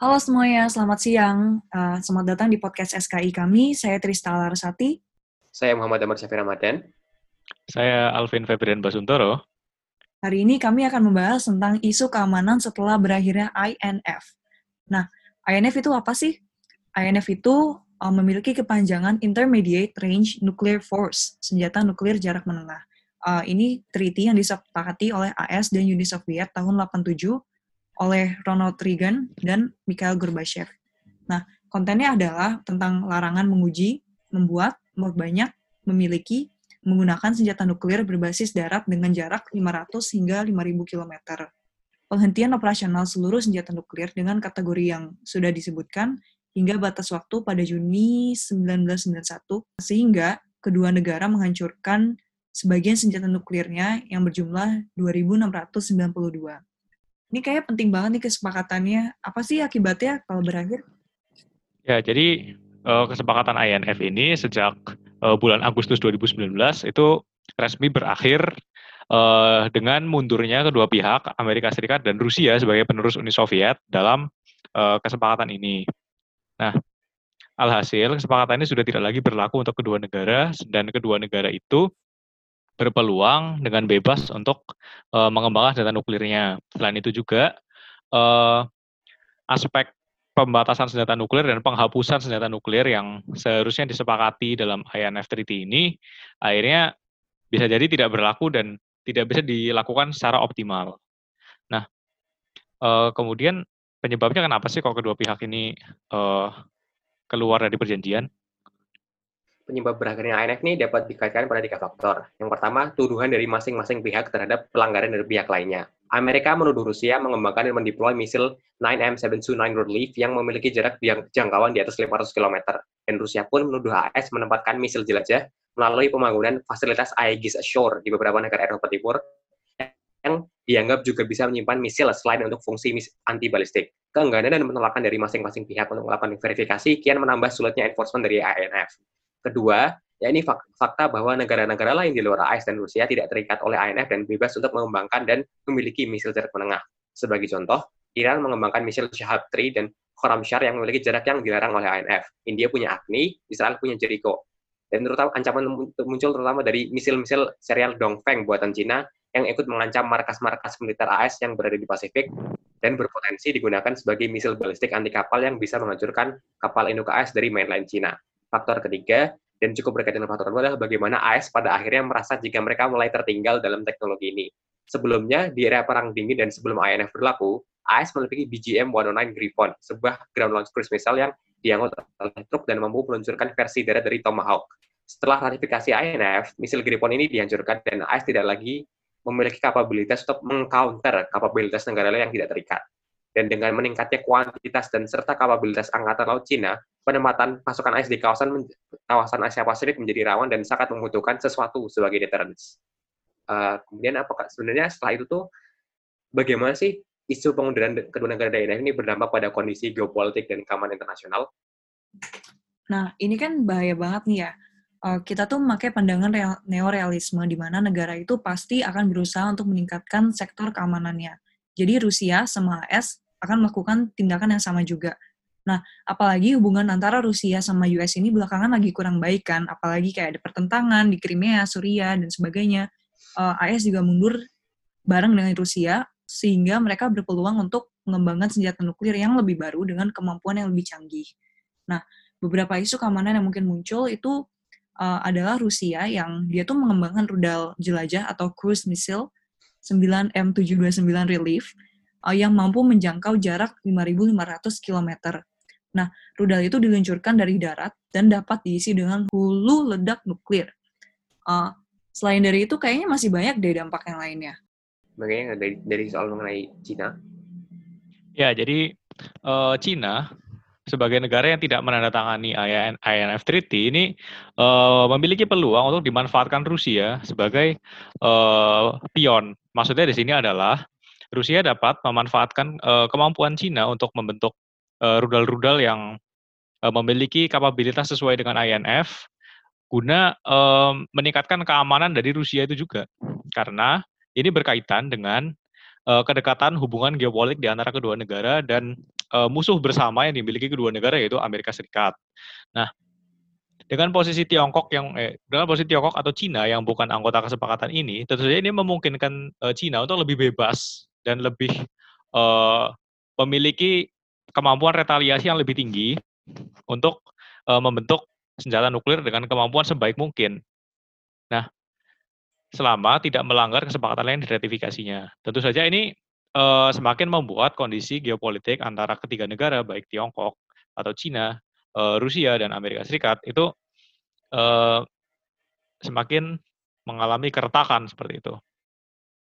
Halo semuanya, selamat siang. Uh, selamat datang di podcast SKI kami. Saya Trista Larsati. Saya Muhammad Amar Syafir Ramadan. Saya Alvin Febrian Basuntoro. Hari ini kami akan membahas tentang isu keamanan setelah berakhirnya INF. Nah, INF itu apa sih? INF itu uh, memiliki kepanjangan Intermediate Range Nuclear Force, senjata nuklir jarak menengah. Uh, ini treaty yang disepakati oleh AS dan Uni Soviet tahun 87 oleh Ronald Reagan dan Mikhail Gorbachev. Nah, kontennya adalah tentang larangan menguji, membuat, memperbanyak, memiliki, menggunakan senjata nuklir berbasis darat dengan jarak 500 hingga 5.000 km. Penghentian operasional seluruh senjata nuklir dengan kategori yang sudah disebutkan hingga batas waktu pada Juni 1991, sehingga kedua negara menghancurkan sebagian senjata nuklirnya yang berjumlah 2.692. Ini kayak penting banget nih kesepakatannya. Apa sih akibatnya kalau berakhir? Ya, jadi uh, kesepakatan INF ini sejak uh, bulan Agustus 2019 itu resmi berakhir uh, dengan mundurnya kedua pihak Amerika Serikat dan Rusia sebagai penerus Uni Soviet dalam kesepakatan ini. Nah, alhasil kesepakatan ini sudah tidak lagi berlaku untuk kedua negara dan kedua negara itu berpeluang dengan bebas untuk uh, mengembangkan senjata nuklirnya. Selain itu juga uh, aspek pembatasan senjata nuklir dan penghapusan senjata nuklir yang seharusnya disepakati dalam INF Treaty ini akhirnya bisa jadi tidak berlaku dan tidak bisa dilakukan secara optimal. Nah, uh, kemudian penyebabnya kenapa sih kalau kedua pihak ini uh, keluar dari perjanjian? Penyebab berakhirnya INF ini dapat dikaitkan pada tiga faktor. Yang pertama, tuduhan dari masing-masing pihak terhadap pelanggaran dari pihak lainnya. Amerika menuduh Rusia mengembangkan dan mendeploy misil 9M729 Relief yang memiliki jarak jangkauan di atas 500 km. Dan Rusia pun menuduh AS menempatkan misil jelajah melalui pembangunan fasilitas Aegis Ashore di beberapa negara Eropa Timur yang dianggap juga bisa menyimpan misil selain untuk fungsi anti balistik. Keengganan dan penolakan dari masing-masing pihak untuk melakukan verifikasi kian menambah sulitnya enforcement dari INF. Kedua, ya ini fakta bahwa negara-negara lain di luar AS dan Rusia tidak terikat oleh INF dan bebas untuk mengembangkan dan memiliki misil jarak menengah. Sebagai contoh, Iran mengembangkan misil Shahab-3 dan Khorramshahr yang memiliki jarak yang dilarang oleh INF. India punya Agni, Israel punya Jericho. Dan terutama ancaman muncul terutama dari misil-misil serial Dongfeng buatan Cina yang ikut mengancam markas-markas militer AS yang berada di Pasifik dan berpotensi digunakan sebagai misil balistik anti kapal yang bisa menghancurkan kapal induk AS dari mainland Cina. Faktor ketiga, dan cukup berkaitan dengan faktor kedua adalah bagaimana AS pada akhirnya merasa jika mereka mulai tertinggal dalam teknologi ini. Sebelumnya, di era Perang Dingin dan sebelum INF berlaku, AS memiliki BGM-109 Griffon, sebuah ground launch cruise missile yang diangkut oleh truk dan mampu meluncurkan versi darat dari Tomahawk. Setelah ratifikasi INF, misil Griffon ini dihancurkan dan AS tidak lagi memiliki kapabilitas untuk mengcounter kapabilitas negara lain yang tidak terikat. Dan dengan meningkatnya kuantitas dan serta kapabilitas Angkatan Laut Cina, penempatan pasukan AS di kawasan kawasan Asia Pasifik menjadi rawan dan sangat membutuhkan sesuatu sebagai deterrence. Uh, kemudian apakah sebenarnya setelah itu tuh bagaimana sih isu pengunduran kedua negara daerah ini berdampak pada kondisi geopolitik dan keamanan internasional? Nah, ini kan bahaya banget nih ya. Uh, kita tuh memakai pandangan real, neorealisme di mana negara itu pasti akan berusaha untuk meningkatkan sektor keamanannya jadi Rusia sama AS akan melakukan tindakan yang sama juga. Nah, apalagi hubungan antara Rusia sama US ini belakangan lagi kurang baik kan, apalagi kayak ada pertentangan di Crimea, Suriah, dan sebagainya. Uh, eh, AS juga mundur bareng dengan Rusia, sehingga mereka berpeluang untuk mengembangkan senjata nuklir yang lebih baru dengan kemampuan yang lebih canggih. Nah, beberapa isu keamanan yang mungkin muncul itu uh, adalah Rusia yang dia tuh mengembangkan rudal jelajah atau cruise missile 9M729 Relief uh, yang mampu menjangkau jarak 5.500 km. Nah, rudal itu diluncurkan dari darat dan dapat diisi dengan hulu ledak nuklir. Uh, selain dari itu, kayaknya masih banyak deh dampak yang lainnya. Bagaimana dari, dari soal mengenai Cina? Ya, jadi uh, Cina sebagai negara yang tidak menandatangani INF Treaty ini uh, memiliki peluang untuk dimanfaatkan Rusia sebagai uh, pion. Maksudnya di sini adalah Rusia dapat memanfaatkan uh, kemampuan Cina untuk membentuk rudal-rudal uh, yang uh, memiliki kapabilitas sesuai dengan INF guna uh, meningkatkan keamanan dari Rusia itu juga. Karena ini berkaitan dengan uh, kedekatan hubungan geopolitik di antara kedua negara dan uh, musuh bersama yang dimiliki kedua negara yaitu Amerika Serikat. Nah, dengan posisi Tiongkok yang eh, dengan posisi Tiongkok atau Cina yang bukan anggota kesepakatan ini, tentu saja ini memungkinkan uh, Cina untuk lebih bebas dan lebih uh, memiliki kemampuan retaliasi yang lebih tinggi untuk uh, membentuk senjata nuklir dengan kemampuan sebaik mungkin. Nah, selama tidak melanggar kesepakatan lain diratifikasinya. Tentu saja ini uh, semakin membuat kondisi geopolitik antara ketiga negara baik Tiongkok atau Cina, uh, Rusia dan Amerika Serikat itu uh, semakin mengalami keretakan seperti itu.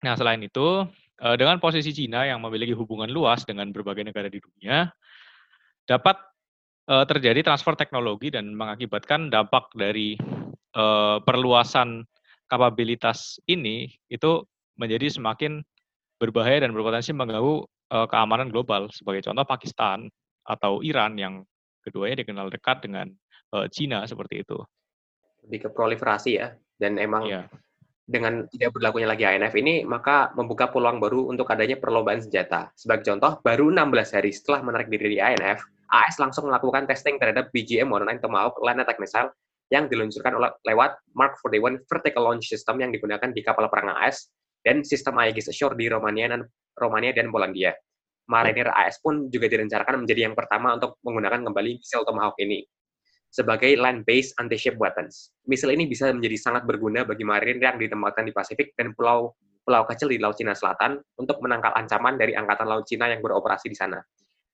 Nah, selain itu, uh, dengan posisi Cina yang memiliki hubungan luas dengan berbagai negara di dunia, dapat uh, terjadi transfer teknologi dan mengakibatkan dampak dari perluasan kapabilitas ini itu menjadi semakin berbahaya dan berpotensi mengganggu uh, keamanan global. Sebagai contoh Pakistan atau Iran yang keduanya dikenal dekat dengan uh, Cina seperti itu. Lebih ke proliferasi ya, dan emang yeah. dengan tidak berlakunya lagi INF ini, maka membuka peluang baru untuk adanya perlombaan senjata. Sebagai contoh, baru 16 hari setelah menarik diri di INF, AS langsung melakukan testing terhadap BGM-109 Tomahawk Land Attack Missile yang diluncurkan lewat Mark 41 Vertical Launch System yang digunakan di kapal perang AS dan sistem Aegis Ashore di Romania dan Romania dan Polandia. Marinir AS pun juga direncanakan menjadi yang pertama untuk menggunakan kembali misil Tomahawk ini sebagai land-based anti-ship weapons. Misil ini bisa menjadi sangat berguna bagi marinir yang ditempatkan di Pasifik dan pulau pulau kecil di Laut Cina Selatan untuk menangkal ancaman dari Angkatan Laut Cina yang beroperasi di sana.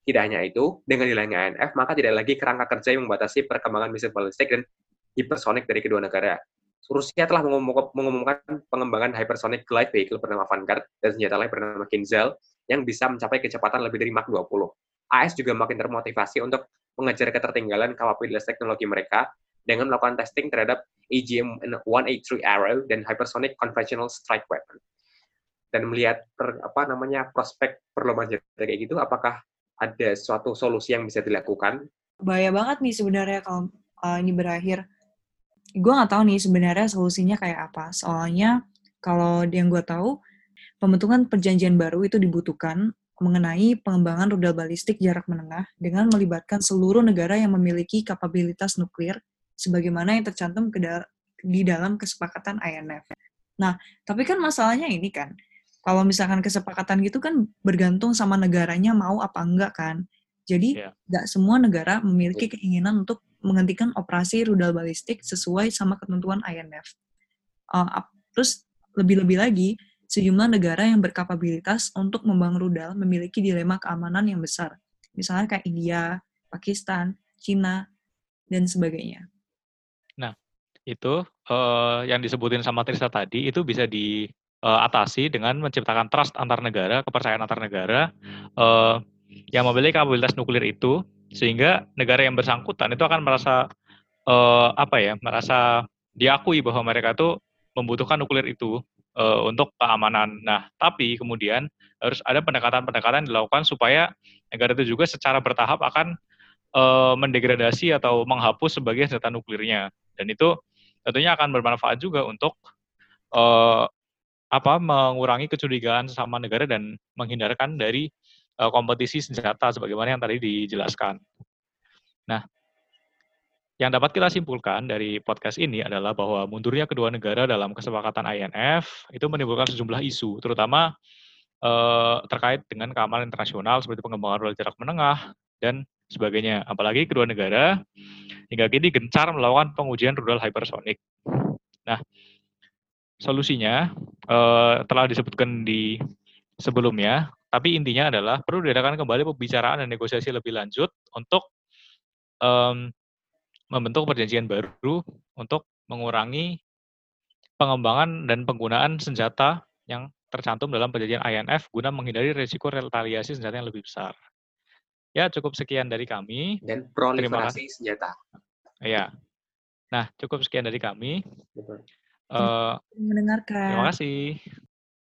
Tidak hanya itu, dengan hilangnya INF, maka tidak lagi kerangka kerja yang membatasi perkembangan misil balistik dan hipersonik dari kedua negara. Rusia telah mengumumkan pengembangan hypersonic glide vehicle bernama Vanguard dan senjata lain bernama Kinzhal yang bisa mencapai kecepatan lebih dari Mach 20. AS juga makin termotivasi untuk mengejar ketertinggalan kapabilitas teknologi mereka dengan melakukan testing terhadap AGM-183 Arrow dan Hypersonic Conventional Strike Weapon. Dan melihat per, apa namanya prospek perlombaan kayak gitu, apakah ada suatu solusi yang bisa dilakukan? Bahaya banget nih sebenarnya kalau uh, ini berakhir gue nggak tahu nih sebenarnya solusinya kayak apa. Soalnya kalau yang gue tahu pembentukan perjanjian baru itu dibutuhkan mengenai pengembangan rudal balistik jarak menengah dengan melibatkan seluruh negara yang memiliki kapabilitas nuklir sebagaimana yang tercantum di dalam kesepakatan INF. Nah, tapi kan masalahnya ini kan, kalau misalkan kesepakatan gitu kan bergantung sama negaranya mau apa enggak kan. Jadi iya. nggak yeah. semua negara memiliki keinginan untuk menghentikan operasi rudal balistik sesuai sama ketentuan INF. Uh, terus lebih-lebih lagi, sejumlah negara yang berkapabilitas untuk membangun rudal memiliki dilema keamanan yang besar. Misalnya kayak India, Pakistan, Cina, dan sebagainya. Nah, itu uh, yang disebutin sama Trista tadi, itu bisa diatasi dengan menciptakan trust antar negara, kepercayaan antar negara, uh, yang memiliki kapabilitas nuklir itu sehingga negara yang bersangkutan itu akan merasa uh, apa ya merasa diakui bahwa mereka itu membutuhkan nuklir itu uh, untuk keamanan. Nah, tapi kemudian harus ada pendekatan-pendekatan dilakukan supaya negara itu juga secara bertahap akan uh, mendegradasi atau menghapus sebagai senjata nuklirnya. Dan itu tentunya akan bermanfaat juga untuk uh, apa mengurangi kecurigaan sesama negara dan menghindarkan dari kompetisi senjata sebagaimana yang tadi dijelaskan. Nah, yang dapat kita simpulkan dari podcast ini adalah bahwa mundurnya kedua negara dalam kesepakatan INF itu menimbulkan sejumlah isu, terutama uh, terkait dengan keamanan internasional seperti pengembangan rudal jarak menengah dan sebagainya. Apalagi kedua negara hingga kini gencar melakukan pengujian rudal hypersonic. Nah, solusinya uh, telah disebutkan di sebelumnya, tapi intinya adalah perlu diadakan kembali pembicaraan dan negosiasi lebih lanjut untuk um, membentuk perjanjian baru untuk mengurangi pengembangan dan penggunaan senjata yang tercantum dalam perjanjian INF guna menghindari risiko retaliasi senjata yang lebih besar. Ya, cukup sekian dari kami. Dan proliferasi senjata. Ya. Nah, cukup sekian dari kami. Uh, mendengarkan. Terima kasih.